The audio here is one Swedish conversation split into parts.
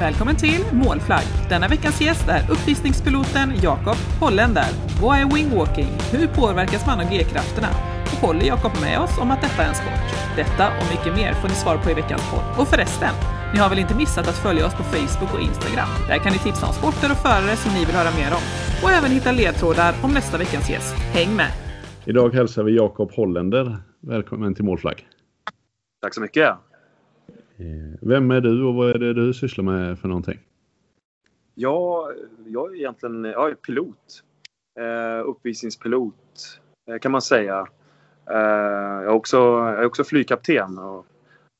Välkommen till Målflagg! Denna veckans gäst är uppvisningspiloten Jakob Holländer. Vad är wingwalking? Hur påverkas man av G-krafterna? Och håller Jakob med oss om att detta är en sport? Detta och mycket mer får ni svar på i veckans podd. Och förresten, ni har väl inte missat att följa oss på Facebook och Instagram? Där kan ni tipsa om sporter och förare som ni vill höra mer om. Och även hitta ledtrådar om nästa veckans gäst. Häng med! Idag hälsar vi Jakob Holländer. Välkommen till Målflagg. Tack så mycket. Eh, vem är du och vad är det du sysslar med för någonting? Ja, jag är egentligen jag är pilot. Eh, uppvisningspilot eh, kan man säga. Eh, jag, är också, jag är också flygkapten och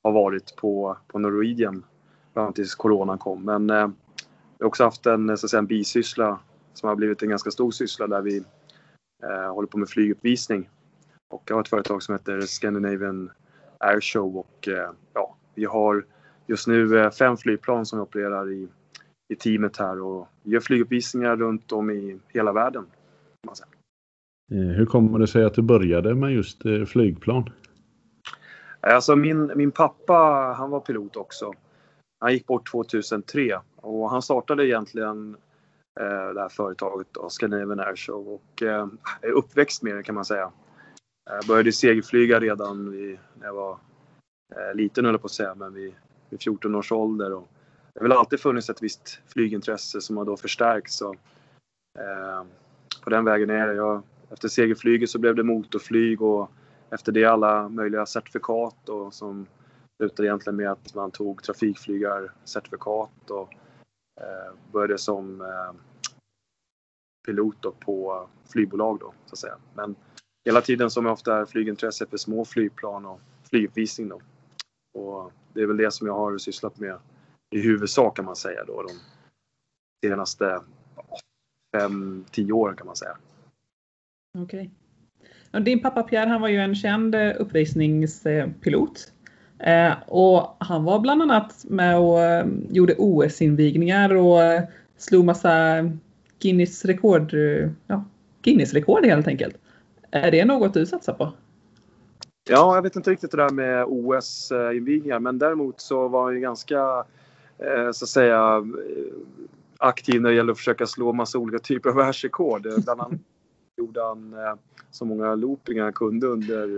har varit på, på Norwegian fram tills coronan kom. Men eh, jag har också haft en, så att säga, en bisyssla som har blivit en ganska stor syssla där vi eh, håller på med flyguppvisning. Och jag har ett företag som heter Scandinavian Airshow och eh, ja, vi har just nu eh, fem flygplan som vi opererar i, i teamet här och vi gör flyguppvisningar runt om i hela världen. Eh, hur kommer det sig att du började med just eh, flygplan? Alltså min, min pappa, han var pilot också. Han gick bort 2003 och han startade egentligen eh, det här företaget då, Scandinavian Airshow och eh, är uppväxt med det kan man säga. Jag började segelflyga redan vid, när jag var eh, liten höll jag på att säga, men vid, vid 14 års ålder. Och det har väl alltid funnits ett visst flygintresse som har då förstärkts. Och, eh, på den vägen är det. Jag, efter segelflyget så blev det motorflyg och efter det alla möjliga certifikat och som slutade egentligen med att man tog trafikflygarcertifikat och eh, började som eh, pilot på flygbolag då så att säga. Men hela tiden som jag ofta är flygintresse för små flygplan och flyguppvisning då. Och det är väl det som jag har sysslat med i huvudsak kan man säga då de senaste fem, tio åren kan man säga. Okej. Okay. Din pappa Pierre han var ju en känd eh, uppvisningspilot. Eh, och han var bland annat med och eh, gjorde OS-invigningar och slog massa Guinness rekord, ja, Guinness rekord helt enkelt. Är det något du satsar på? Ja, jag vet inte riktigt det där med OS-invigningar men däremot så var han ju ganska så att säga aktiv när det gäller att försöka slå massa olika typer av världsrekord. Bland annat gjorde han så många loopingar han kunde under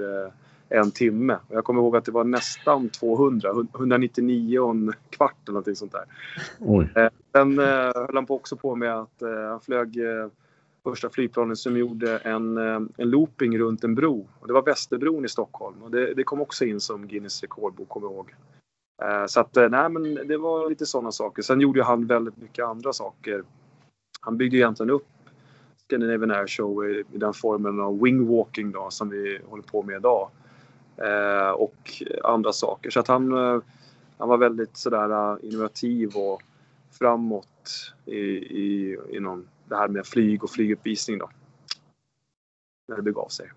en timme. Jag kommer ihåg att det var nästan 200, 199 och en kvart eller någonting sånt där. Oj. Sen höll han också på med att han flög första flygplanet som gjorde en, eh, en looping runt en bro. Och det var Västerbron i Stockholm och det, det kom också in som Guinness rekordbok, kommer jag ihåg. Eh, så att eh, nej men det var lite sådana saker. Sen gjorde han väldigt mycket andra saker. Han byggde egentligen upp Scandinavian Air Show i, i den formen av wingwalking då som vi håller på med idag. Eh, och andra saker. Så att han, han var väldigt sådär innovativ och framåt i, i, inom det här med flyg och flyguppvisning då. När det begav sig.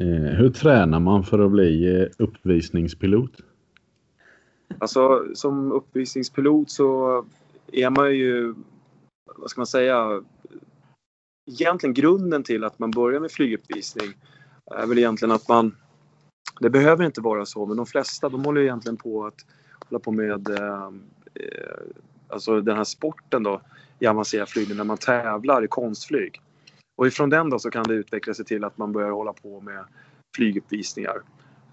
Eh, hur tränar man för att bli eh, uppvisningspilot? Alltså som uppvisningspilot så är man ju, vad ska man säga, egentligen grunden till att man börjar med flyguppvisning är väl egentligen att man, det behöver inte vara så, men de flesta de håller egentligen på att hålla på med eh, alltså den här sporten då i avancerad flygning när man tävlar i konstflyg. Och ifrån den då så kan det utveckla sig till att man börjar hålla på med flyguppvisningar.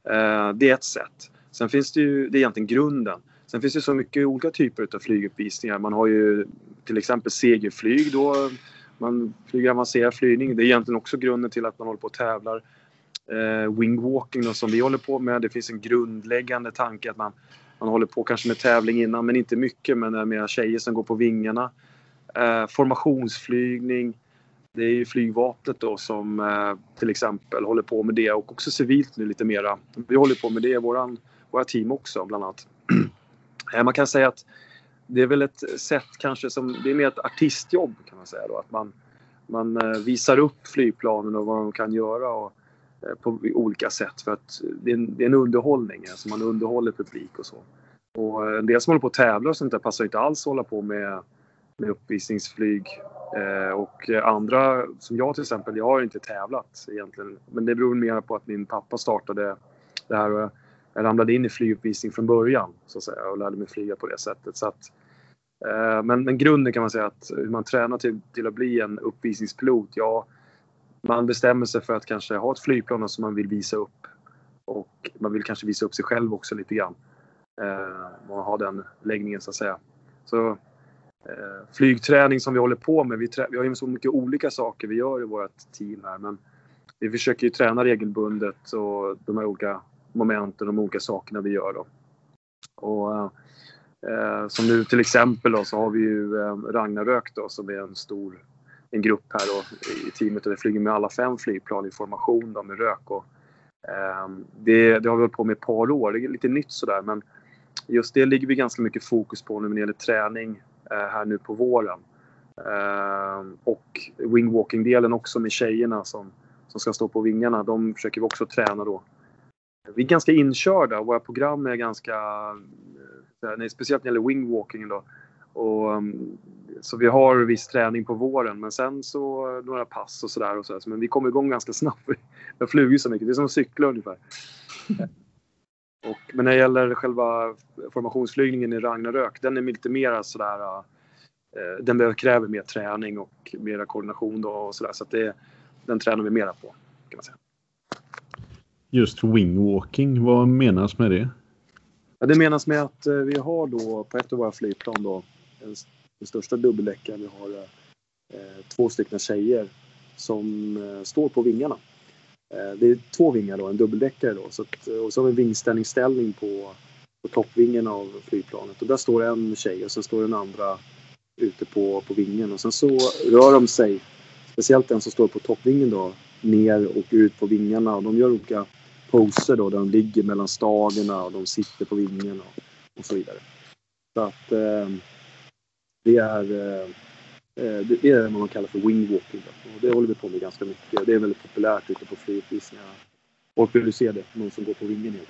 Eh, det är ett sätt. Sen finns det ju, det är egentligen grunden. Sen finns det så mycket olika typer av flyguppvisningar. Man har ju till exempel segelflyg då. Man flyger avancerad flygning. Det är egentligen också grunden till att man håller på och tävlar. Eh, wingwalking då, som vi håller på med. Det finns en grundläggande tanke att man, man håller på kanske med tävling innan men inte mycket. Men det är tjejer som går på vingarna. Eh, formationsflygning. Det är ju flygvapnet då som eh, till exempel håller på med det och också civilt nu lite mera. Vi håller på med det i våran, våra team också bland annat. eh, man kan säga att det är väl ett sätt kanske som, det är mer ett artistjobb kan man säga då. Att man, man eh, visar upp flygplanen och vad de kan göra och, Eh, på olika sätt för att det är en, det är en underhållning. Alltså man underhåller publik och så. Och eh, en del som håller på att tävla och sånt där passar inte alls att hålla på med med uppvisningsflyg. Eh, och andra, som jag till exempel, jag har inte tävlat egentligen. Men det beror mer på att min pappa startade det här. jag ramlade in i flyguppvisning från början så att säga och lärde mig flyga på det sättet. Så att, eh, men, men grunden kan man säga att hur man tränar till, till att bli en uppvisningspilot, ja, man bestämmer sig för att kanske ha ett flygplan som man vill visa upp och man vill kanske visa upp sig själv också lite grann. Eh, man har den läggningen så att säga. Så eh, flygträning som vi håller på med, vi, vi har ju så mycket olika saker vi gör i vårt team här men vi försöker ju träna regelbundet och de här olika momenten, de olika sakerna vi gör då. Och, eh, eh som nu till exempel då, så har vi ju eh, Ragnarök då som är en stor en grupp här då, i teamet och vi flyger med alla fem flygplan i formation då, med rök. Och, eh, det, det, har vi hållit på med ett par år, det är lite nytt sådär men just det ligger vi ganska mycket fokus på nu när det gäller träning eh, här nu på våren. Eh, och wingwalking-delen också med tjejerna som, som ska stå på vingarna, de försöker vi också träna då. Vi är ganska inkörda, våra program är ganska, eh, nej, speciellt när det gäller wingwalking då. Och, ehm, så vi har viss träning på våren men sen så några pass och sådär. Och så men vi kommer igång ganska snabbt. Jag flyger så mycket, det är som att cykla ungefär. Och, men när det gäller själva formationsflygningen i Ragnarök, den är lite mer sådär uh, den kräver mer träning och mera koordination då och sådär. Så att det, den tränar vi mera på. Kan man säga. Just wingwalking, vad menas med det? Ja, det menas med att uh, vi har då på ett av våra flygplan då den största dubbeldäckaren. Vi har eh, eh, två stycken tjejer som eh, står på vingarna Eh, det är två vingar då, en dubbeldäckare då. Så att, och så har vi en vingställningsställning på, på toppvingen av flygplanet. Och där står en tjej och sen står den andra ute på, på vingen. Och sen så rör de sig, speciellt den som står på toppvingen då, ner och ut på vingarna. Och de gör olika poser då, där de ligger mellan stagerna och de sitter på vingen och, och så vidare. Så att eh, det är eh, Eh, det är vad man kallar för wingwalking. Och det håller vi på med ganska mycket. Det är väldigt populärt ute på flyguppvisningar. Folk vill ju se det, någon som går på vingen helt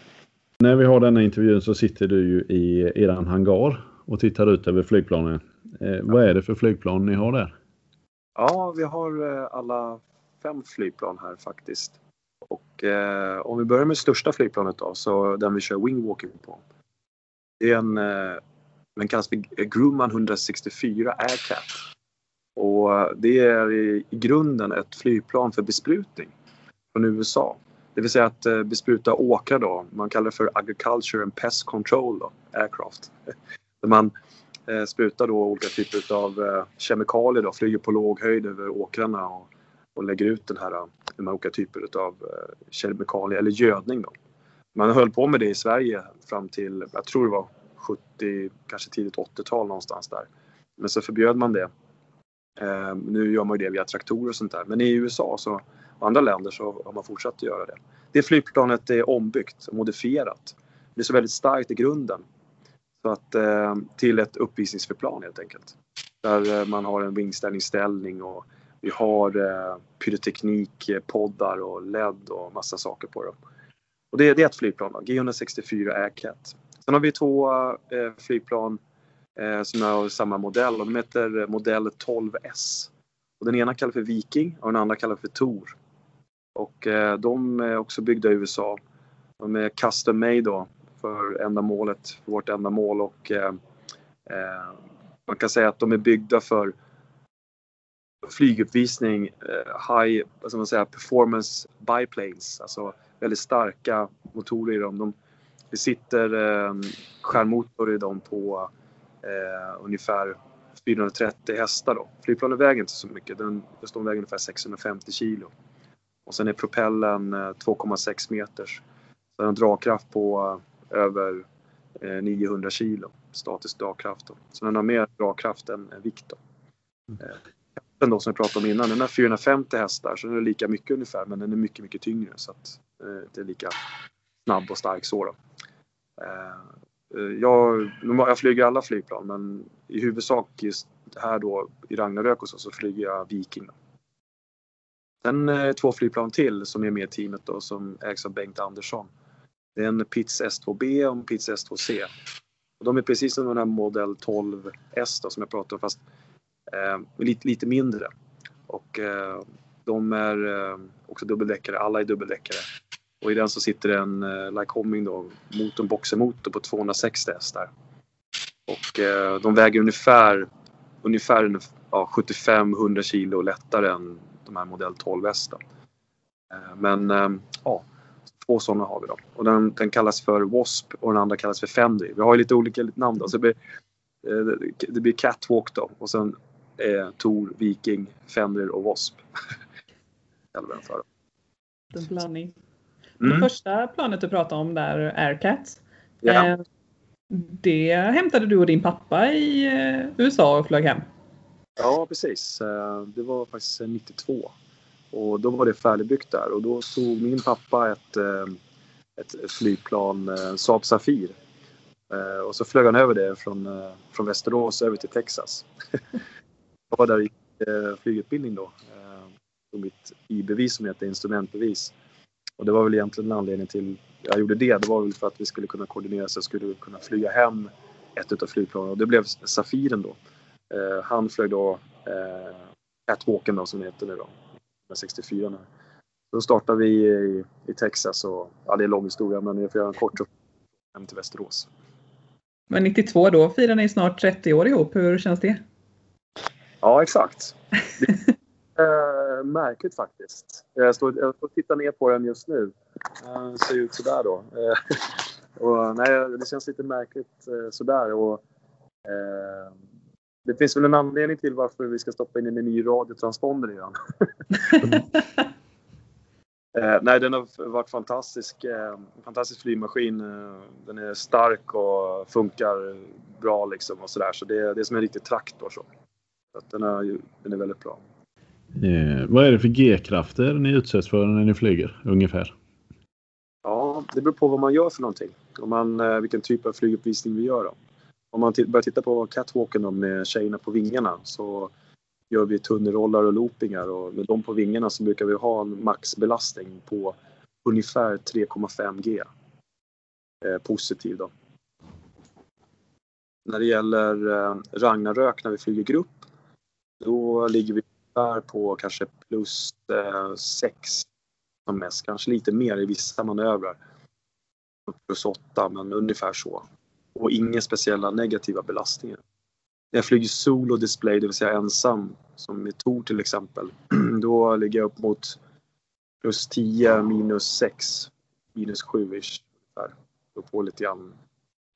När vi har denna intervjun så sitter du ju i eran hangar och tittar ut över flygplanen. Eh, vad är det för flygplan ni har där? Ja, vi har eh, alla fem flygplan här faktiskt. Och eh, om vi börjar med största flygplanet då, så den vi kör wingwalking på. Det är en, eh, den kallas för Grumman 164 Aircat. Och det är i grunden ett flygplan för besprutning från USA. Det vill säga att eh, bespruta åkrar då. Man kallar det för Agriculture and Pest Control då, Aircraft. Där man eh, sprutar då olika typer av eh, kemikalier då, flyger på låg höjd över åkrarna och, och lägger ut den här, de här olika typer av kemikalier eller gödning då. Man höll på med det i Sverige fram till, jag tror det var 70, kanske tidigt 80-tal någonstans där. Men så förbjöd man det Eh, nu gör man ju det via traktorer och sånt där. Men i USA så, och andra länder så har man fortsatt att göra det. Det flygplanet är ombyggt och modifierat. Det är så väldigt starkt i grunden. Så att, eh, till ett uppvisningsflygplan helt enkelt. Där eh, man har en vingställningsställning och vi har eh, pyroteknik, eh, poddar och LED och massa saker på dem. Och det, det är ett flygplan, G164 Aircat. Sen har vi två eh, flygplan eh, som är av samma modell. De heter eh, modell 12S. Och den ena kallas för Viking och den andra kallas för Tor. Och eh, de är också byggda i USA. De är custom made då för ändamålet, för vårt ändamål och eh, eh, man kan säga att de är byggda för flyguppvisning, eh, high vad ska man säga, performance biplanes, alltså väldigt starka motorer i dem. De, det sitter eh, skärmotor i dem på eh, ungefär 430 hästar. Då. Flygplanet väger inte så mycket, den, den väger ungefär 650 kilo. Och sen är propellen eh, 2,6 meters. Så den har dragkraft på eh, över 900 eh, kilo, statisk dragkraft. Då. Så den har mer dragkraft än, än vikt. Då. Eh, den då som jag pratade om innan, den har 450 hästar så den är lika mycket ungefär men den är mycket, mycket tyngre så att eh, det är lika snabb och stark så. Då. Eh, jag, jag flyger alla flygplan men i huvudsak just här då i Ragnarök och så, så flyger jag Viking. Sen är två flygplan till som är med i teamet då som ägs av Bengt Andersson. Det är en Pitts S2B och en Pitts S2C. Och de är precis som den här modell 12S då, som jag pratade om fast eh, lite, lite mindre. Och eh, de är eh, också dubbeldäckare, alla är dubbeldäckare. Och i den så sitter det en eh, Lycoming då, motorn boxermotor på 260 hästar. Och eh, de väger ungefär, ungefär ja, 75-100 kilo lättare än de här modell 12 hästar. Eh, men eh, ja, två sådana har vi då. Och den, den kallas för W.A.S.P. och den andra kallas för Fendry. Vi har ju lite olika namn då. Så det, blir, eh, det blir Catwalk då och sen eh, Tor, Viking, Fendry och W.A.S.P. En blandning. Mm. Det första planet du pratade om där, Aircat. Ja. Eh, det hämtade du och din pappa i eh, USA och flög hem? Ja, precis. Eh, det var faktiskt 92. Och då var det färdigbyggt där och då tog min pappa ett, ett flygplan, Saab Safir. Och så flög han över det från, från Västerås över till Texas. Jag var där i flygutbildning då. Och mitt I-bevis som heter instrumentbevis. Och det var väl egentligen en anledning till jag gjorde det. Det var väl för att vi skulle kunna koordinera så jag skulle kunna flyga hem ett av flygplanen och det blev Safiren då. Eh, han flög då eh, Catwalken då som det heter nu då. Med 64 nu. Då startade vi i, i Texas och ja, det är en lång historia men jag får göra en kort hem till Västerås. Men 92 då firar ni snart 30 år ihop. Hur känns det? Ja, exakt. Eh, märkligt faktiskt. Jag står, jag står och tittar ner på den just nu. Den ser ut sådär då. Eh, och, nej, det känns lite märkligt eh, sådär. Och, eh, det finns väl en anledning till varför vi ska stoppa in en ny radiotransponder i den. eh, nej, den har varit fantastisk. Eh, fantastisk flygmaskin. Eh, den är stark och funkar bra liksom och sådär. Så det, det är som en riktig traktor. Så. så den, är, den är väldigt bra. Eh, vad är det för G-krafter ni utsätts för när ni flyger ungefär? Ja, det beror på vad man gör för någonting. Om man, eh, vilken typ av flyguppvisning vi gör. Då. Om man börjar titta på catwalken då, med tjejerna på vingarna så gör vi tunnelrollar och loopingar och med dem på vingarna så brukar vi ha en maxbelastning på ungefär 3,5 G. Eh, positiv då. När det gäller eh, Ragnarök när vi flyger grupp då ligger vi ungefär på kanske plus eh, 6 som mest. Kanske lite mer i vissa manövrar. Plus 8 men ungefär så. Och inga speciella negativa belastningar. När jag flyger solo display, det vill säga ensam, som med Tor till exempel, då ligger jag upp mot plus 10, minus 6, minus 7-ish. Det beror på lite grann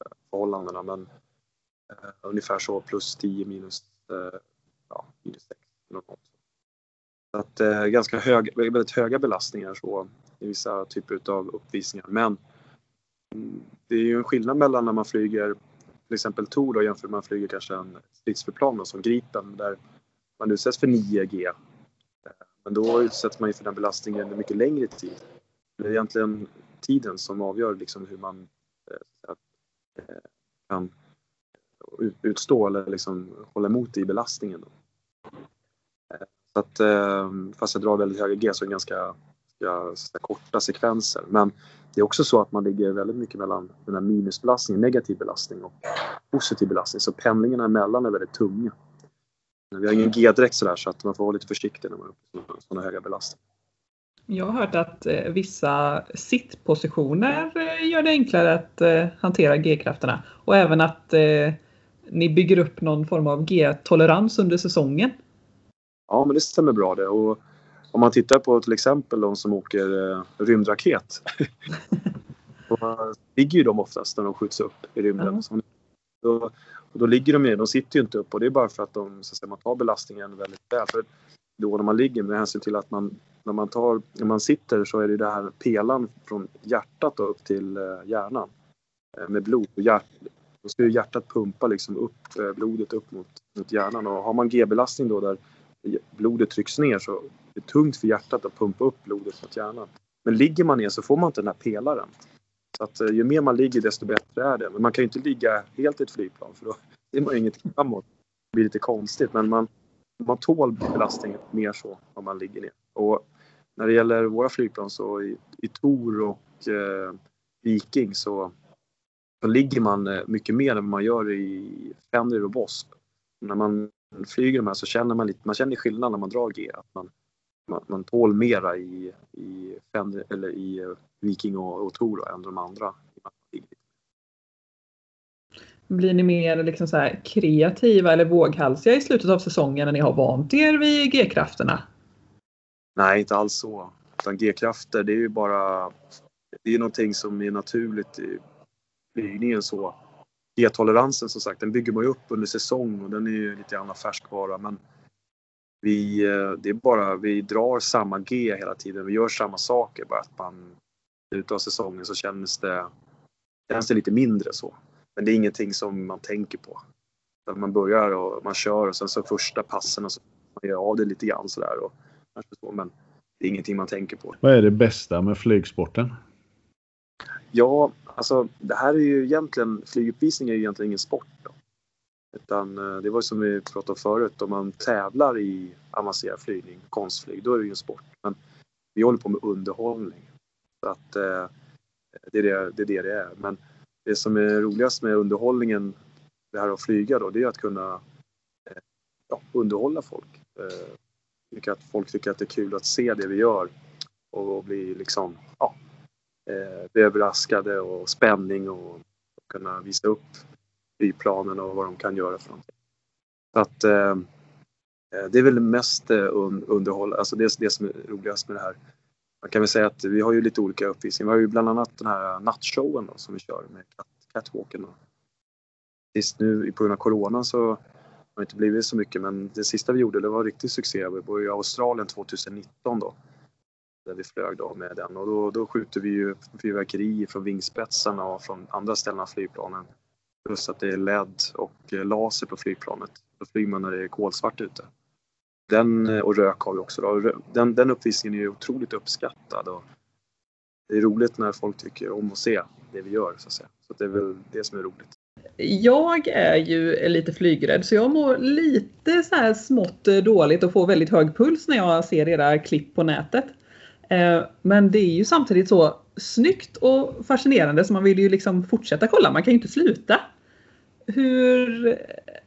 eh, förhållandena men uh, ungefär så plus 10, minus, uh, ja, minus 6. Något. Så att, eh, ganska hög, väldigt höga belastningar så, i vissa typer av uppvisningar. Men mm, det är ju en skillnad mellan när man flyger till exempel Tor då, jämfört med när man flyger kanske en stridsflygplan som Gripen där man utsätts för 9G. Eh, men då utsätts man ju för den belastningen under mycket längre tid. Det är egentligen tiden som avgör liksom hur man eh, eh kan utstå eller liksom hålla emot i belastningen. Då. Så att, eh, fast jag drar väldigt höga G så är det ganska, ganska korta sekvenser. Men det är också så att man ligger väldigt mycket mellan den här minusbelastningen, negativ belastning och positiv belastning. Så pendlingarna emellan är väldigt tunga. Vi har ingen G-dräkt sådär så att man får vara lite försiktig när man har sådana höga belastningar. Jag har hört att eh, vissa sittpositioner eh, gör det enklare att eh, hantera G-krafterna och även att ni bygger upp någon form av G-tolerans under säsongen. Ja, men det stämmer bra det. Och om man tittar på till exempel de som åker eh, rymdraket. då ligger ju de oftast när de skjuts upp i rymden. Mm. Då, då ligger de ju, de sitter ju inte upp och det är bara för att de, så att säga, man tar belastningen väldigt väl. För då när man ligger med hänsyn till att man när man, tar, när man sitter så är det det här pelan från hjärtat då upp till eh, hjärnan eh, med blod. Hjärt, då ska ju hjärtat pumpa liksom upp eh, blodet upp mot, mot hjärnan och har man G-belastning då där blodet trycks ner så det är tungt för hjärtat att pumpa upp blodet mot hjärnan. Men ligger man ner så får man inte den här pelaren. Så att eh, ju mer man ligger desto bättre är det. Men man kan ju inte ligga helt i ett flygplan för då är man ju inget framåt. Det blir lite konstigt men man, man tål belastningen mer så om man ligger ner. Och när det gäller våra flygplan så i, i Tor och eh, Viking så, så ligger man eh, mycket mer än vad man gör i Fenrir och BOSP. När man flyger här så känner man lite, man känner skillnad när man drar G. Att man, man, man tål mera i, i Fender, eller i eh, Viking och, och Tor än de andra. Blir ni mer liksom så kreativa eller våghalsiga i slutet av säsongen när ni har vant er vid G-krafterna? Nej, inte alls så. Utan G-krafter, det är ju bara... Det är någonting som är naturligt i flygningen så. G-toleransen som sagt, den bygger man ju upp under säsong och den är ju lite grann färskvara. Men vi, eh, det är bara, vi drar samma G hela tiden. Vi gör samma saker. Bara att man i slutet av säsongen så känns det, känns det lite mindre så. Men det är ingenting som man tänker på. Man börjar och man kör och sen så första passen och så man gör av det lite grann sådär. Och, men det är ingenting man tänker på. Vad är det bästa med flygsporten? Ja, alltså det här är ju egentligen, flyguppvisning är ju egentligen ingen sport. Då. Utan eh, det var som vi pratade om förut, om man tävlar i avancerad flygning, konstflyg, då är det ju en sport. Men vi håller på med underhållning. Så att eh, det, är det, det är det det är. Men det som är roligast med underhållningen, det här att flyga då, det är att kunna eh, ja, underhålla folk. Eh, att folk tycker att det är kul att se det vi gör och, och bli liksom, ja, eh, bli överraskade och spänning och kunna visa upp flygplanen och vad de kan göra för någonting. Så att eh, eh det är väl mest eh, un, underhåll, alltså det, det som är roligast med det här. Man kan väl säga att vi har ju lite olika uppvisningar. Vi har ju bland annat den här nattshowen då, som vi kör med catwalken. Sist nu på grund av corona så har det inte blivit så mycket men det sista vi gjorde det var en riktig succé. Vi var i Australien 2019 då. Där vi flög då med den och då, då skjuter vi ju fyrverkeri från vingspetsarna och från andra ställen av flygplanen. Plus att det är LED och eh, laser på flygplanet. Då flyger man när det är kolsvart ute. Den, eh, och rök har vi också. Då. Den, den uppvisningen är otroligt uppskattad. Och det är roligt när folk tycker om att se det vi gör. Så, att säga. så det är väl det som är roligt. Jag är ju lite flygrädd så jag mår lite så här smått eh, dåligt och får väldigt hög puls när jag ser era klipp på nätet. Eh, men det är ju samtidigt så snyggt och fascinerande så man vill ju liksom fortsätta kolla. Man kan ju inte sluta. Hur,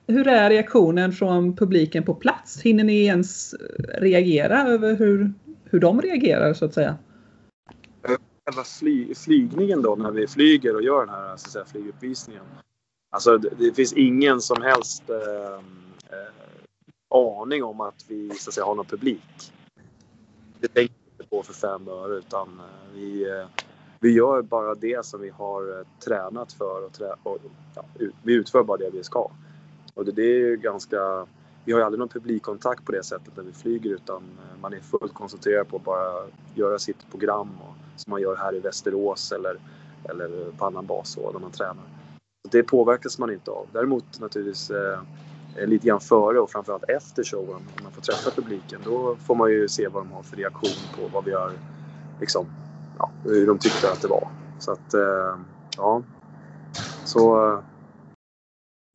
hur är reaktionen från publiken på plats? Hinner ni ens reagera över hur, hur de reagerar så att säga? Själva fly, flygningen då när vi flyger och gör den här så att säga, flyguppvisningen. Alltså det, det finns ingen som helst eh, eh, aning om att vi så att säga, har någon publik. Det tänker på för fem öre utan eh, vi, eh, vi gör bara det som vi har eh, tränat för och, trä och ja, vi utför bara det vi ska. Och det, det är ju ganska... Vi har ju aldrig någon publikkontakt på det sättet när vi flyger utan man är fullt koncentrerad på att bara göra sitt program och, som man gör här i Västerås eller, eller på annan bas och, när man tränar. Så det påverkas man inte av. Däremot naturligtvis eh, lite grann före och framförallt efter showen, om man får träffa publiken, då får man ju se vad de har för reaktion på vad vi har liksom, ja, hur de tyckte att det var. Så att, eh, ja. Så,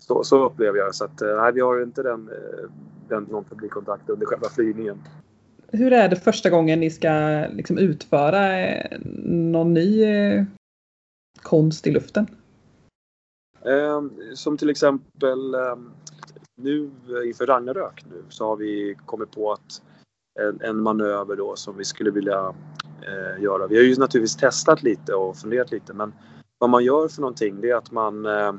så, så upplever jag. Så att, eh, nej, vi har inte den, eh, den, någon publikkontakt under själva flygningen. Hur är det första gången ni ska liksom utföra någon ny konst i luften? som till exempel nu inför Ragnarök nu så har vi kommit på att en, en manöver då som vi skulle vilja eh, göra. Vi har ju naturligtvis testat lite och funderat lite men vad man gör för någonting det är att man eh,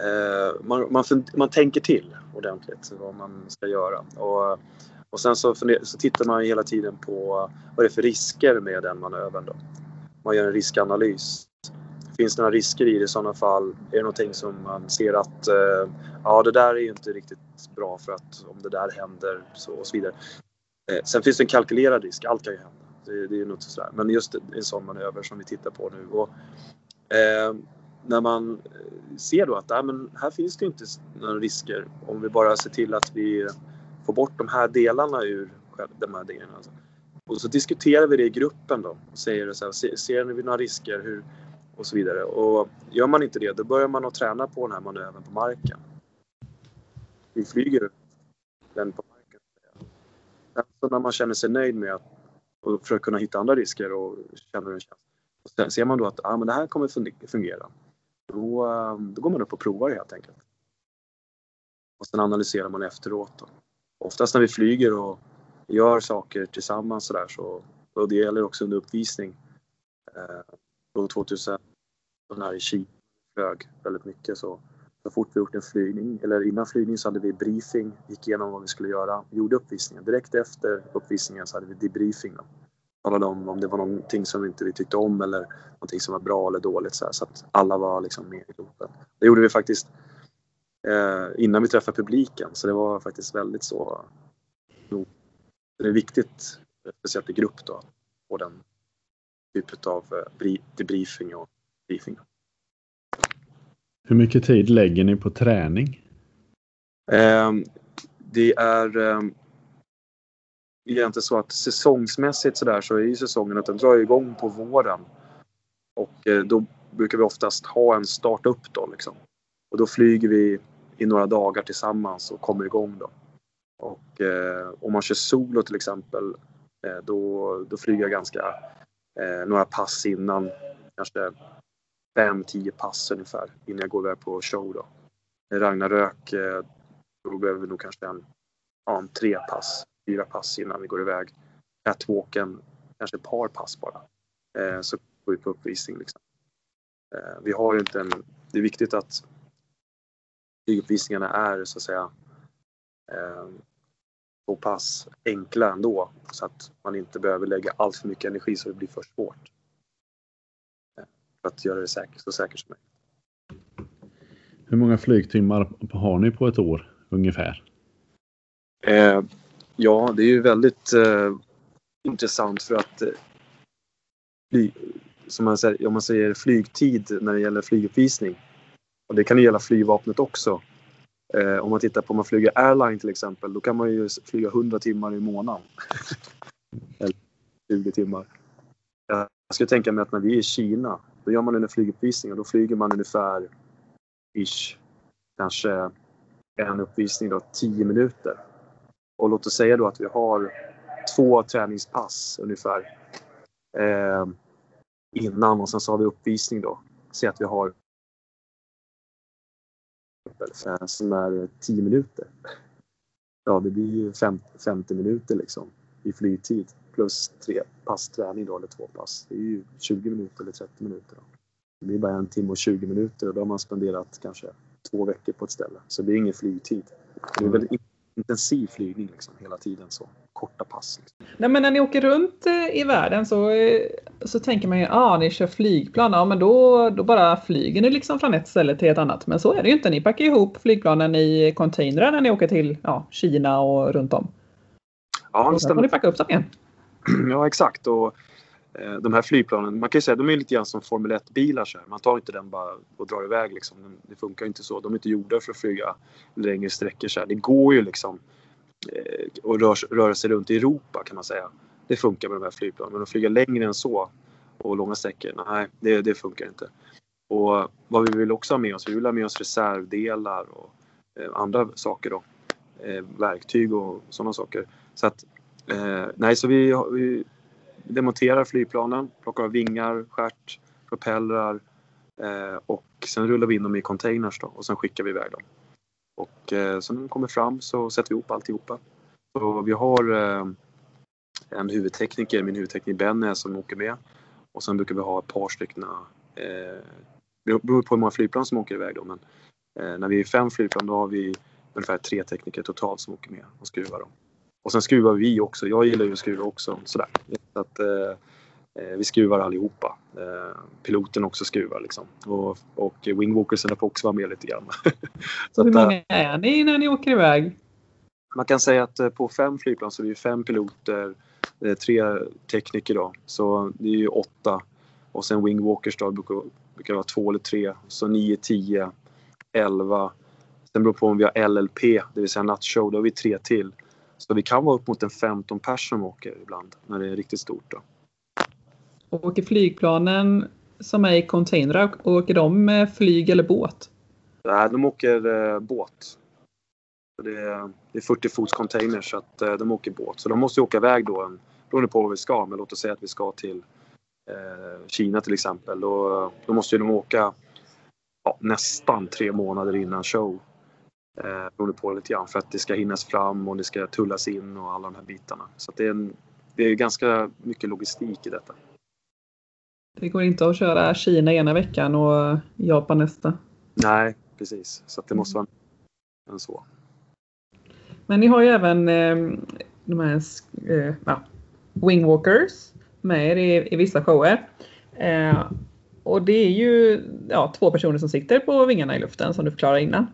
eh man, man, man, tänker till ordentligt vad man ska göra. Och, och sen så, funder, så tittar man hela tiden på vad det är för risker med den manövern. Då. Man gör en riskanalys. Finns det några risker i det i sådana fall? Är det någonting som man ser att eh, ja, det där är ju inte riktigt bra för att om det där händer så och så vidare. Eh, sen finns det en kalkylerad risk, allt kan ju hända. Det, det är något sådär. Men just en sån manöver som vi tittar på nu. Och, eh, när man eh, ser då att äh, men här finns det inte några risker om vi bara ser till att vi får bort de här delarna ur de här delarna. Alltså. Och så diskuterar vi det i gruppen då och säger så här, ser, ser ni några risker hur, och så vidare. Och gör man inte det då börjar man att träna på den här manövern på marken. Vi flyger den på marken. Sen så när man känner sig nöjd med att och för att kunna hitta andra risker och känna hur det känns. Och sen ser man då att ah, men det här kommer fungera. Då, eh, då går man upp och provar det helt enkelt. Och sen analyserar man efteråt. Då. Oftast när vi flyger och gör saker tillsammans så, där, så och det gäller också under uppvisning. Eh, då 2000 här i Kina flög väldigt mycket så så fort vi gjort en flygning, eller innan flygning så hade vi briefing, gick igenom vad vi skulle göra, gjorde uppvisningen. Direkt efter uppvisningen så hade vi debriefing. Då. Talade om om det var någonting som inte vi tyckte om eller någonting som var bra eller dåligt så, här, så att alla var liksom med i gruppen. Det gjorde vi faktiskt eh, innan vi träffade publiken så det var faktiskt väldigt så. Det är viktigt, speciellt i grupp då, på den typen av eh, debriefing och briefing. Hur mycket tid lägger ni på träning? Eh, det är eh, egentligen så att säsongsmässigt så där så är ju säsongen att den drar igång på våren. Och eh, då brukar vi oftast ha en startup då liksom. Och då flyger vi i några dagar tillsammans och kommer igång då. Och eh, om man kör solo till exempel eh, då, då flyger jag ganska eh, några pass innan. Kanske 5-10 pass ungefär innan jag går iväg på show då. Ragnarök, eh, då behöver vi nog kanske en, ja, en tre pass, fyra pass innan vi går iväg. Catwalken, kanske ett par pass bara. Eh, så går vi på uppvisning liksom. Eh, vi har inte en, det är viktigt att flyguppvisningarna är så att säga eh, så pass enkla ändå så att man inte behöver lägga allt för mycket energi så det blir för svårt för att göra det säkert, så säkert som möjligt. Hur många flygtimmar har ni på ett år ungefär? Eh, ja, det är ju väldigt eh, intressant för att eh, fly, som man säger, om man säger flygtid när det gäller flyguppvisning och det kan ju gälla flygvapnet också. Eh, om man tittar på om man flyger airline till exempel, då kan man ju flyga 100 timmar i månaden. Eller 20 timmar. Jag skulle tänka mig att när vi är i Kina då gör man en flyguppvisning och då flyger man ungefär ish, kanske en uppvisning då 10 minuter. Och låt oss säga då att vi har två träningspass ungefär eh, innan och sen så har vi uppvisning då. Säg att vi har som är 10 minuter. Ja, det blir ju 50 minuter liksom i flygtid plus tre pass träning då, eller två pass. Det är ju 20 minuter eller 30 minuter. Då. Det blir bara en timme och 20 minuter och då har man spenderat kanske två veckor på ett ställe. Så det är ingen flygtid. Det är väldigt intensiv flygning liksom, hela tiden. så Korta pass. Liksom. Nej, men när ni åker runt eh, i världen så, eh, så tänker man ju att ah, ni kör flygplan. Ja, men då, då bara flyger ni liksom från ett ställe till ett annat. Men så är det ju inte. Ni packar ihop flygplanen i containrar när ni åker till ja, Kina och runt om. Ja, det stämmer. Sen får ni packa upp dem igen. Ja, exakt. Och, Eh, de här flygplanen, man kan ju säga de är lite grann som Formel 1-bilar. Så här. Man tar inte den bara och drar iväg. Liksom. Det funkar inte så. De är inte gjorda för att flyga längre sträckor. Så här. Det går ju liksom eh, att rör, röra sig runt i Europa kan man säga. Det funkar med de här flygplanen. Men att flyga längre än så och långa sträckor, nej det, det funkar inte. Och vad vi vill också ha med oss, vi vill ha med oss reservdelar och eh, andra saker då. Eh, verktyg och sådana saker. Så att Eh, nej, så vi, vi demonterar flygplanen, plockar av vingar, stjärt, propellrar eh, och sen rullar vi in dem i containers då, och sen skickar vi iväg dem. Och eh, sen när de kommer fram så sätter vi ihop alltihopa. Så vi har eh, en huvudtekniker, min huvudtekniker Benny som åker med och sen brukar vi ha ett par stycken eh, det beror på hur många flygplan som åker iväg då men eh, när vi är fem flygplan då har vi ungefär tre tekniker totalt som åker med och skruvar dem. Och sen skruvar vi också. Jag gillar ju att skruva också. Sådär. Så att, eh, eh, vi skruvar allihopa. Eh, piloten också skruvar liksom. Och, och wingwalkersen får också vara med lite grann. så Hur många är ni när ni åker iväg? Man kan säga att på fem flygplan så är det fem piloter, tre tekniker då. Så det är ju åtta. Och sen wingwalkers då brukar, brukar vara två eller tre. Så nio, tio, elva. Sen beror på om vi har LLP, det vill säga nattshow, då har vi tre till. Så vi kan vara upp mot en 15 pers som åker ibland när det är riktigt stort. Då. åker flygplanen som är i containrar, åker de med flyg eller båt? Nej, de åker eh, båt. Det är, det är 40 fots containers så att eh, de åker båt. Så de måste åka iväg då, en, beroende på var vi ska, men låt oss säga att vi ska till eh, Kina till exempel. Då, då måste de åka ja, nästan tre månader innan show. Eh, beroende på lite grann för att det ska hinnas fram och det ska tullas in och alla de här bitarna. Så det är en, det är ganska mycket logistik i detta. Det går inte att köra Kina ena veckan och Japan nästa. Nej, precis. Så det måste vara än så. Men ni har ju även eh, de här eh, ja, wingwalkers med er i, i vissa shower. Eh, och det är ju ja, två personer som sitter på vingarna i luften som du förklarade innan.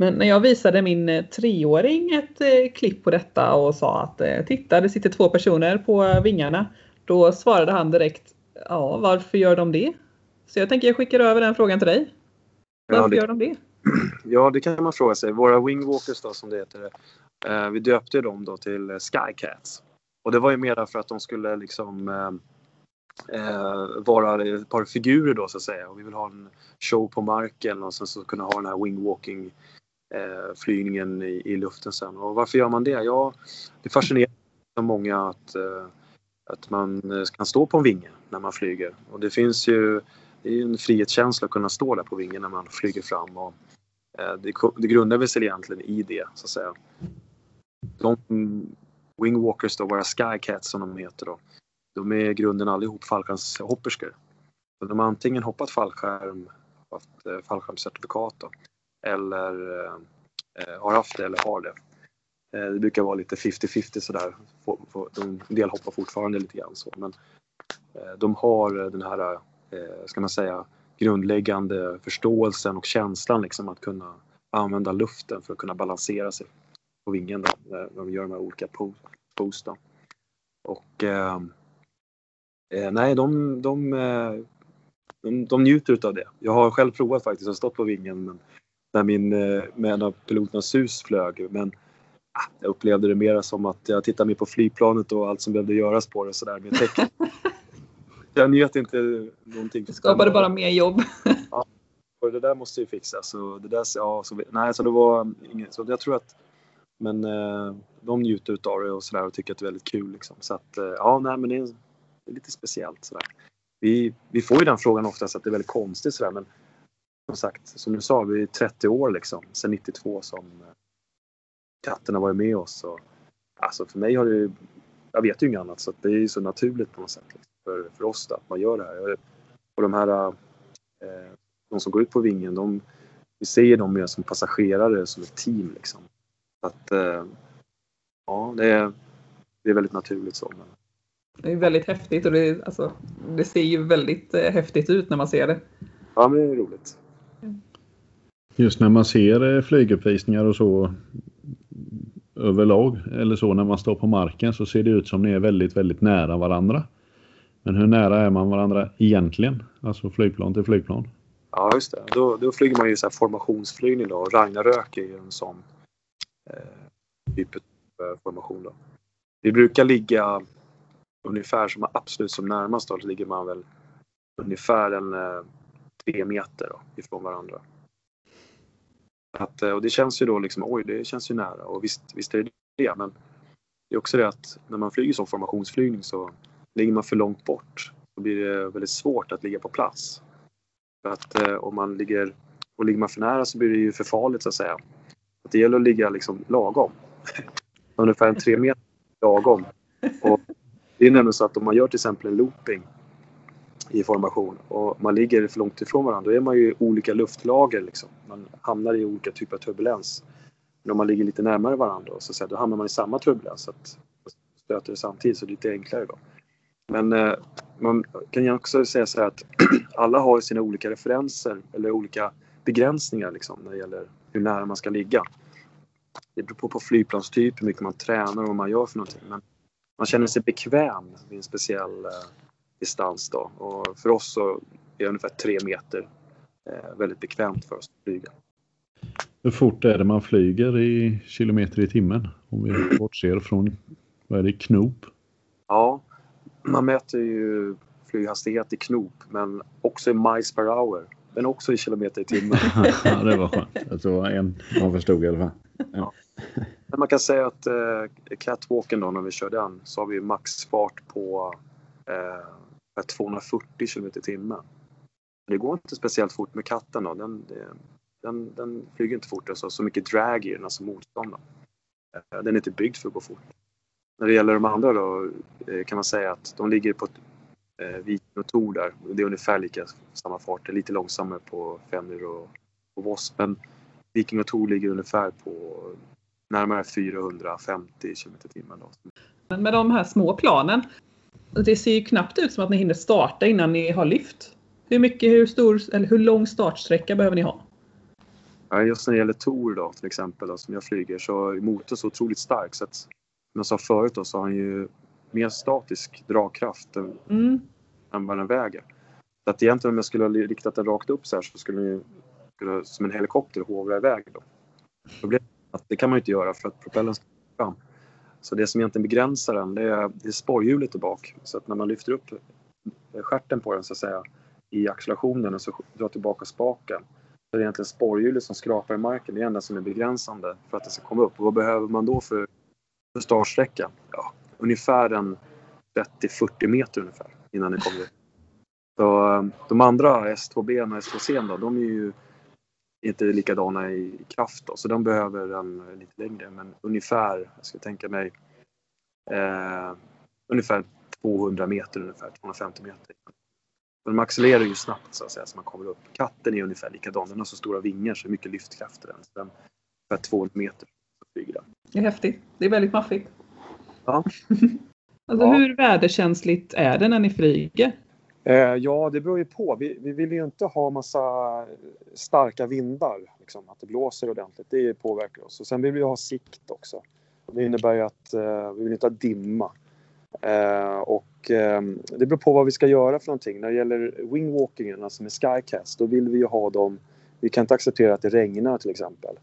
Men när jag visade min eh, treåring ett eh, klipp på detta och sa att eh, titta det sitter två personer på vingarna. Då svarade han direkt ja varför gör de det? Så jag tänker jag skickar över den frågan till dig. Varför ja, det, gör de det? Ja det kan man fråga sig. Våra wingwalkers då som det heter. Eh, vi döpte dem då till Skycats. Och det var ju mer för att de skulle liksom eh, vara ett par figurer då så att säga. Och vi vill ha en show på marken och sen så kunna ha den här wingwalking eh, flygningen i, i, luften sen. Och varför gör man det? Ja, det fascinerar många att, eh, att man eh, kan stå på en vinge när man flyger. Och det finns ju det är en frihetskänsla att kunna stå där på vingen när man flyger fram. Och, eh, det, det grundar väl sig egentligen i det så att säga. De wingwalkers då, våra skycats som de heter då, de är i grunden allihop fallskärmshopperskor. De har antingen hoppat fallskärm, haft eh, fallskärmscertifikat då, eller eh, eh, har haft det eller har det. Eh, det brukar vara lite 50-50 sådär. En del hoppar fortfarande lite grann så men eh, de har eh, den här, eh, ska man säga, grundläggande förståelsen och känslan liksom att kunna använda luften för att kunna balansera sig på vingen då, när de gör de här olika pose. Då. Och eh, eh, nej, de, de, de, de njuter av det. Jag har själv provat faktiskt, jag har stått på vingen men, när min, eh, med en av piloternas sus flög. Men ah, jag upplevde det mer som att jag tittade mer på flygplanet och allt som behövde göras på det sådär med tecken. jag njöt inte någonting. Det skapade bara mer jobb. ja, och det där måste ju fixas. Så det där, ja, så, nej, så det var inget, så jag tror att men eh, de njuter av det och sådär och tycker att det är väldigt kul liksom. Så att eh, ja, nej men det är det är lite speciellt sådär. Vi, vi får ju den frågan oftast att det är väldigt konstigt sådär men sagt, som du sa, vi är 30 år liksom, sedan 92 som eh, katten har varit med oss. Och, alltså för mig har det jag vet ju inget annat så det är ju så naturligt på något sätt liksom, för, för oss då, att man gör det här. Och de här, eh, de som går ut på vingen, de, vi ser dem mer som passagerare, som ett team liksom. Att, eh, ja, det är, det är väldigt naturligt så. Men, det är väldigt häftigt och det, alltså, det ser ju väldigt eh, häftigt ut när man ser det. Ja, men det är roligt. Just när man ser eh, flyguppvisningar och så överlag eller så när man står på marken så ser det ut som ni är väldigt, väldigt nära varandra. Men hur nära är man varandra egentligen? Alltså flygplan till flygplan? Ja, just det. Då, då flyger man ju så här formationsflygning då och Ragnarök är ju en sån eh, typ av eh, formation då. Vi brukar ligga ungefär som absolut som närmast då, så ligger man väl ungefär en eh, tre meter då, ifrån varandra. Att, eh, och det känns ju då liksom, oj det känns ju nära och visst, visst är det det men det är också det att när man flyger som formationsflygning så ligger man för långt bort Då blir det väldigt svårt att ligga på plats. För att eh, om man ligger, och ligger man för nära så blir det ju för farligt så att säga. Att det gäller att ligga liksom lagom. Ungefär en tre meter lagom. Och det är nämligen så att om man gör till exempel en looping i formation och man ligger för långt ifrån varandra, då är man ju i olika luftlager. Liksom. Man hamnar i olika typer av turbulens. Men om man ligger lite närmare varandra, så säga, då hamnar man i samma turbulens. Så att stöter det samtidigt, så det är lite enklare då. Men eh, man kan ju också säga så här att alla har sina olika referenser eller olika begränsningar liksom, när det gäller hur nära man ska ligga. Det beror på, på flygplanstyp, hur mycket man tränar och vad man gör för någonting. Men man känner sig bekväm vid en speciell eh, distans. Då. Och för oss så är det ungefär tre meter eh, väldigt bekvämt för oss att flyga. Hur fort är det man flyger i kilometer i timmen? Om vi bortser från, vad är det, knop? Ja, man mäter ju flyghastighet i knop men också i miles per hour. Men också i kilometer i timmen. ja, det var skönt. Jag tror en man förstod i alla fall. Ja. Men man kan säga att eh, catwalken då när vi kör den så har vi maxfart på eh, 240 km i timmen. Det går inte speciellt fort med katten då. Den, den, den flyger inte fort, alltså så mycket drag i den, alltså motstånd. Då. Eh, den är inte byggd för att gå fort. när det gäller de andra då eh, kan man säga att de ligger på eh, Viking och Tor där. Det är ungefär lika samma fart. Det är lite långsammare på Fenrir och, och Voss. Men Viking och Tor ligger ungefär på närmare 450 km timmen. Men med de här små planen, det ser ju knappt ut som att ni hinner starta innan ni har lyft. Hur mycket, hur stor, eller hur lång startsträcka behöver ni ha? Ja, just när det gäller Tor då till exempel, då, som jag flyger, så är motorn så otroligt stark så att som jag sa förut då, så har han ju mer statisk dragkraft än, Mm. än vad den väger. Så att egentligen om jag skulle ha riktat den rakt upp så här så skulle den ju som en helikopter hovra iväg då. Problemet är att det kan man ju inte göra för att propellern ska fram. Så det som egentligen begränsar den det är, det är sporrhjulet där bak. Så att när man lyfter upp stjärten på den så att säga i accelerationen och så drar tillbaka spaken. Så är egentligen sporrhjulet som skrapar i marken. Det är det enda som är begränsande för att det ska komma upp. Och vad behöver man då för, för startsträcka? Ja, ungefär en 30-40 meter ungefär innan det kommer upp. Så de andra S2B och S2C då, de är ju inte likadana i kraft då, så de behöver en lite längre. Men ungefär, jag ska tänka mig, eh, ungefär 200 meter ungefär, 250 meter. Men de accelererar ju snabbt så att säga, så man kommer upp. Katten är ungefär likadan, den har så stora vingar så mycket lyftkraft i den. Så den ungefär 200 meter flyger den. Det är häftigt. Det är väldigt maffigt. Ja. Alltså Ja. hur väderkänsligt är det när ni flyger? Eh, ja, det beror ju på. Vi, vi vill ju inte ha massa starka vindar, liksom, att det blåser ordentligt. Det påverkar oss. Och sen vill vi ha sikt också. Det innebär ju att eh, vi vill inte ha dimma. Eh, och eh, det beror på vad vi ska göra för någonting. När det gäller wingwalkingen, alltså med skycast, då vill vi ju ha dem... Vi kan inte acceptera att det regnar till exempel.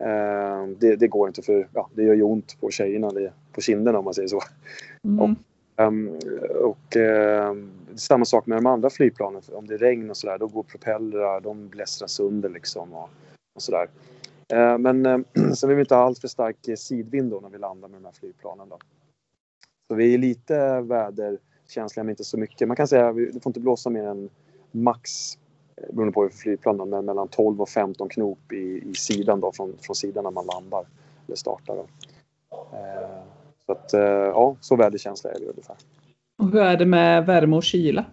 Eh, det, det går inte för ja, det gör ju ont på tjejerna, det, på kinderna om man säger så. Mm. Um, och ehm, samma sak med de andra flygplanen. Om det är regn och sådär, då går propellrar, de blästrar sönder liksom och, och sådär. Uh, men ehm, uh, sen vill vi inte ha allt för stark eh, sidvind då när vi landar med de här flygplanen då. Så vi är lite väderkänsliga men inte så mycket. Man kan säga att det får inte blåsa mer än max, eh, beroende på hur flygplan, då, men mellan 12 och 15 knop i, i sidan då, från, från sidan när man landar eller startar. Då. Så att, eh, ja, så väderkänsliga är vi ungefär. Och hur är det med värme och kyla?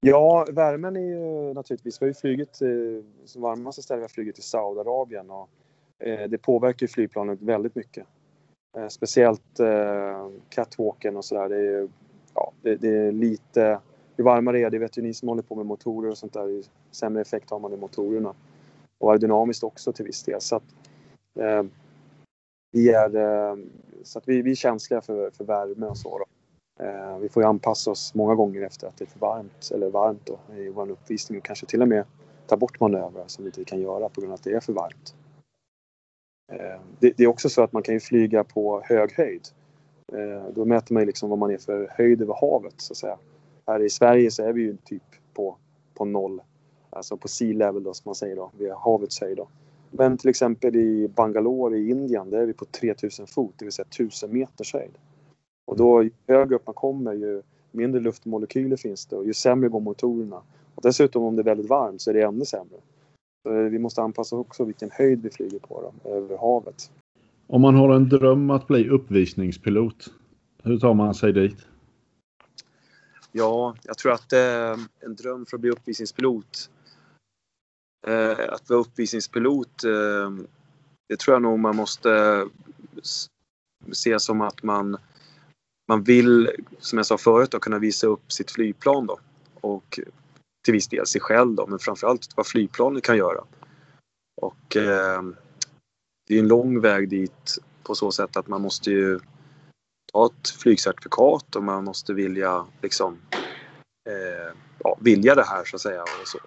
Ja, värmen är ju naturligtvis, vi har ju flugit, som varmaste ställe vi har flugit i Saudiarabien och eh, det påverkar ju flygplanet väldigt mycket. Eh, speciellt catwalken och sådär, det är ju, ja, det, det är lite, ju varmare det är, det vet ju ni som håller på med motorer och sånt där, ju sämre effekt har man i motorerna. Och aerodynamiskt också till viss del. Så att, vi är, eh, så att vi, vi är känsliga för, för värme och så. Då. Eh, vi får ju anpassa oss många gånger efter att det är för varmt eller varmt då, i vår uppvisning och kanske till och med ta bort manövrar som vi inte kan göra på grund av att det är för varmt. Eh, det, det är också så att man kan ju flyga på hög höjd. Eh, då mäter man ju liksom vad man är för höjd över havet så att säga. Här i Sverige så är vi ju typ på, på noll, alltså på sea level då som man säger då, vid havets höjd då. Men till exempel i Bangalore i Indien, där är vi på 3000 fot, det vill säga 1000 meters höjd. Och då ju högre upp man kommer ju mindre luftmolekyler finns det och ju sämre går motorerna. Och dessutom om det är väldigt varmt så är det ännu sämre. Så vi måste anpassa också vilken höjd vi flyger på då, över havet. Om man har en dröm att bli uppvisningspilot, hur tar man sig dit? Ja, jag tror att eh, en dröm för att bli uppvisningspilot eh, att vara uppvisningspilot eh, det tror jag nog man måste se som att man man vill, som jag sa förut, då, kunna visa upp sitt flygplan då. Och till viss del sig själv då, men framförallt vad flygplanet kan göra. Och eh, det är en lång väg dit på så sätt att man måste ju ta ett flygcertifikat och man måste vilja liksom eh, ja, vilja det här så att säga. Och så.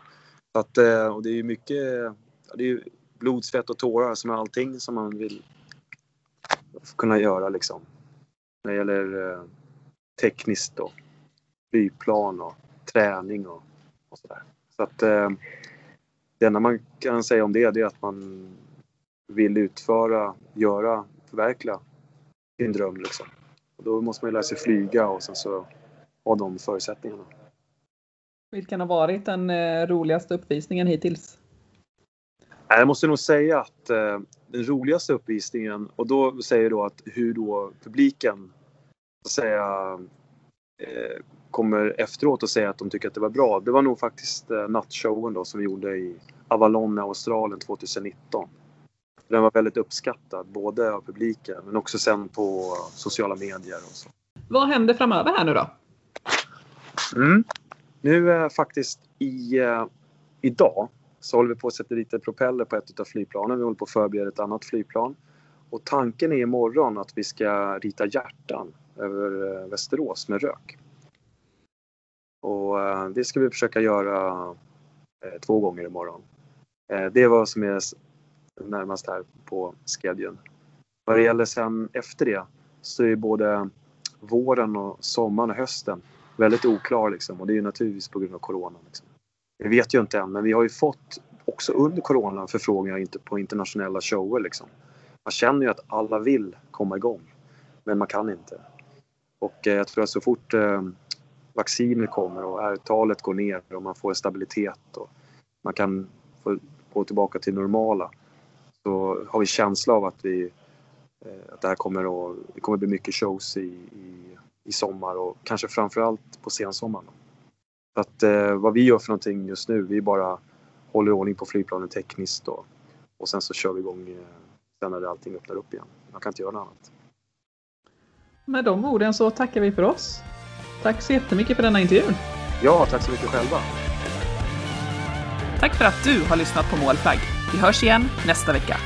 Så att, eh, och det är ju mycket, det är ju blod, svett och tårar som är allting som man vill kunna göra liksom. När det gäller eh, tekniskt då. flygplan och träning och, och sådär. Så att eh, det enda man kan säga om det, det är att man vill utföra, göra, förverkliga sin dröm liksom. Och då måste man ju lära sig flyga och sen så ha de förutsättningarna. Vilken har varit den eh, roligaste uppvisningen hittills? Nej, Jag måste nog säga att eh, den roligaste uppvisningen och då säger jag då att hur då publiken att säga, eh, kommer efteråt och säga att de tycker att det var bra. Det var nog faktiskt nattshowen då som vi gjorde i Avalon i Australien 2019. Den var väldigt uppskattad, både av publiken men också sen på sociala medier och så. Vad händer framöver här nu då? Mm. Nu är faktiskt i, eh, idag så håller vi på att sätta lite propeller på ett av flygplanen. Vi håller på att förbereda ett annat flygplan. Och tanken är imorgon att vi ska rita hjärtan över eh, Västerås med rök. Och eh, det ska vi försöka göra två gånger imorgon. Det är vad som är närmast här på skedjen. Vad det gäller sen efter det så är både våren och sommaren och hösten väldigt oklar liksom. Och det är ju naturligtvis på grund av Corona. Liksom. Vi vet ju inte än, men vi har ju fått också under Corona förfrågningar inte på internationella shower liksom. Man känner ju att alla vill komma igång, men man kan inte. Och eh, jag tror att så fort eh, vaccinet kommer och R-talet går ner och man får stabilitet och man kan få gå tillbaka till normala så har vi känsla av att, vi, eh, att det här kommer att, det kommer bli mycket shows i, i, i sommar och kanske framförallt på sensommaren. Så att eh, vad vi gör för någonting just nu, vi bara håller ordning på flygplanen tekniskt och, och sen så kör vi igång eh, sen när allting öppnar upp igen. Man kan inte göra något annat. Med de orden så tackar vi för oss. Tack så jättemycket för denna intervjun. Ja, tack så mycket själva. Tack för att du har lyssnat på Målflagg. Vi hörs igen nästa vecka.